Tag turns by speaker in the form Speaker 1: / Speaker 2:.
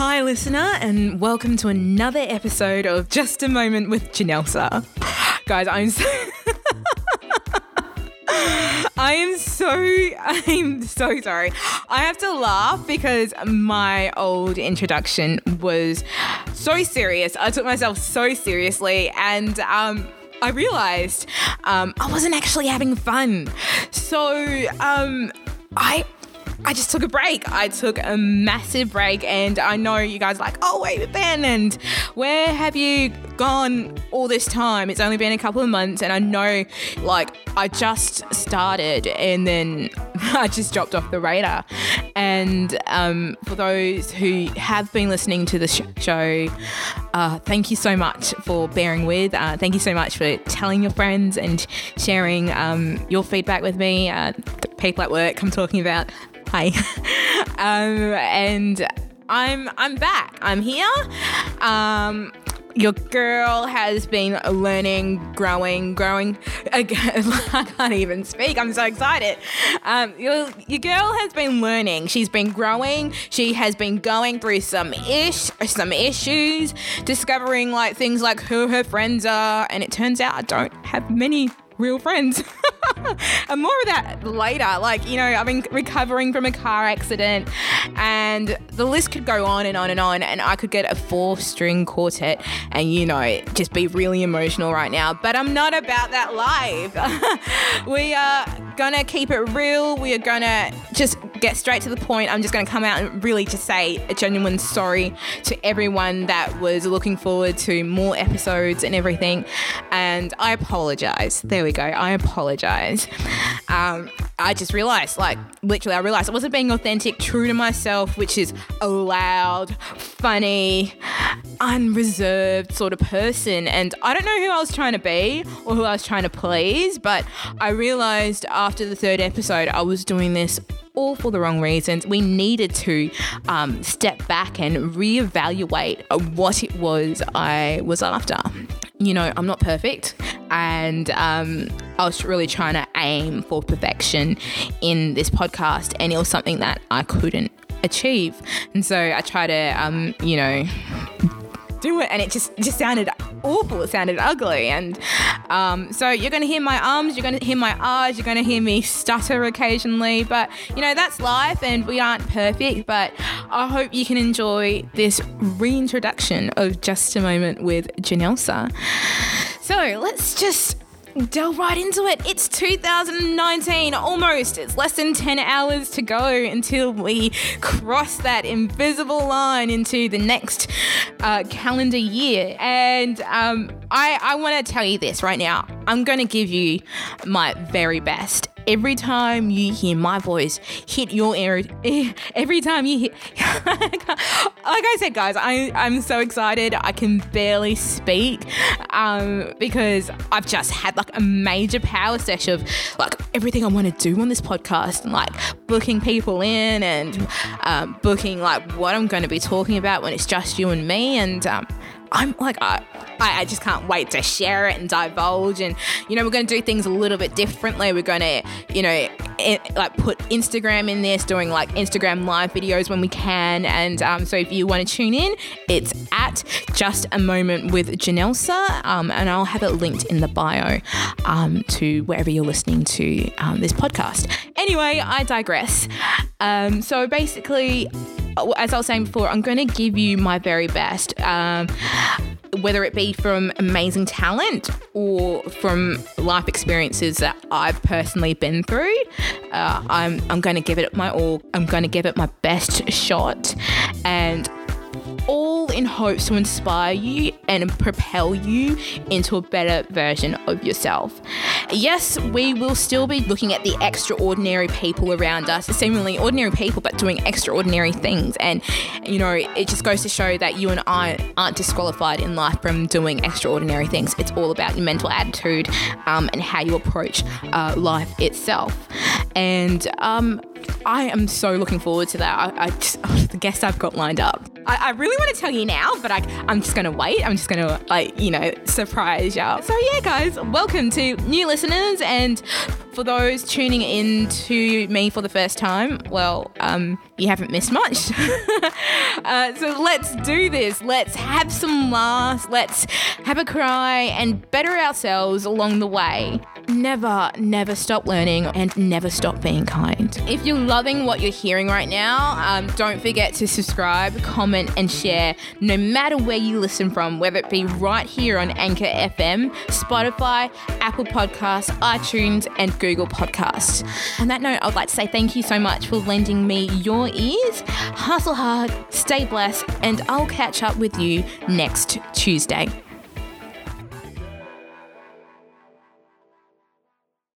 Speaker 1: Hi, listener, and welcome to another episode of Just a Moment with Janelsa. Guys, I'm so. I am so I'm so sorry. I have to laugh because my old introduction was so serious. I took myself so seriously and um I realized um, I wasn't actually having fun. So um, I I just took a break. I took a massive break, and I know you guys are like, oh, wait, Ben, and where have you gone all this time? It's only been a couple of months, and I know, like, I just started, and then I just dropped off the radar. And um, for those who have been listening to the sh- show, uh, thank you so much for bearing with. Uh, thank you so much for telling your friends and sharing um, your feedback with me. Uh, people at work I'm talking about Hi. um, and I'm I'm back. I'm here. Um, your girl has been learning, growing, growing. I can't even speak. I'm so excited. Um, your, your girl has been learning. She's been growing. She has been going through some ish, some issues, discovering like things like who her friends are. And it turns out I don't have many real friends. and more of that later. Like, you know, I've been recovering from a car accident, and the list could go on and on and on. And I could get a four string quartet and, you know, just be really emotional right now. But I'm not about that live. we are gonna keep it real. We are gonna just get straight to the point. I'm just gonna come out and really just say a genuine sorry to everyone that was looking forward to more episodes and everything. And I apologize. There we go. I apologize. Um, I just realized, like, literally, I realized I wasn't being authentic, true to myself, which is loud, funny, unreserved sort of person. And I don't know who I was trying to be or who I was trying to please, but I realized after the third episode, I was doing this all for the wrong reasons. We needed to um, step back and reevaluate what it was I was after. You know, I'm not perfect, and um, I was really trying to aim for perfection in this podcast, and it was something that I couldn't achieve. And so I try to, um, you know, do it and it just just sounded awful. It sounded ugly. And um, so you're going to hear my ums you're going to hear my ahs you're going to hear me stutter occasionally. But you know that's life and we aren't perfect. But i hope you can enjoy this reintroduction of just a moment with janelsa. So let's just delve right into it. It's 2019, almost. It's less than 10 hours to go until we cross that invisible line into the next uh, calendar year. And um, I, I want to tell you this right now. I'm going to give you my very best every time you hear my voice hit your ear, every time you hear, like I said, guys, I, I'm so excited. I can barely speak um, because I've just had like a major power sesh of like everything I want to do on this podcast and like booking people in and um, booking like what I'm going to be talking about when it's just you and me. And um, I'm like, I, I just can't wait to share it and divulge. And, you know, we're going to do things a little bit differently. We're going to, you know, like put Instagram in this, doing like Instagram live videos when we can. And um, so if you want to tune in, it's at Just a Moment with Janelsa. Um, and I'll have it linked in the bio um, to wherever you're listening to um, this podcast. Anyway, I digress. Um, so basically, as I was saying before, I'm going to give you my very best. Um, whether it be from amazing talent or from life experiences that I've personally been through, uh, I'm, I'm going to give it my all. I'm going to give it my best shot. And all in hopes to inspire you and propel you into a better version of yourself. Yes, we will still be looking at the extraordinary people around us, seemingly ordinary people, but doing extraordinary things. And, you know, it just goes to show that you and I aren't disqualified in life from doing extraordinary things. It's all about your mental attitude um, and how you approach uh, life itself. And um, I am so looking forward to that. I, I just, oh, the guests I've got lined up. I, I really want to tell you now, but I, I'm just going to wait. I'm just going to, like, you know, surprise y'all. So, yeah, guys, welcome to new listeners. And for those tuning in to me for the first time, well, um, you haven't missed much. uh, so let's do this. Let's have some laughs. Let's have a cry and better ourselves along the way. Never, never stop learning and never stop being kind. If you're loving what you're hearing right now, um, don't forget to subscribe, comment, and share no matter where you listen from, whether it be right here on Anchor FM, Spotify, Apple Podcasts, iTunes, and Google Podcasts. On that note, I would like to say thank you so much for lending me your ears. Hustle hard, stay blessed, and I'll catch up with you next Tuesday.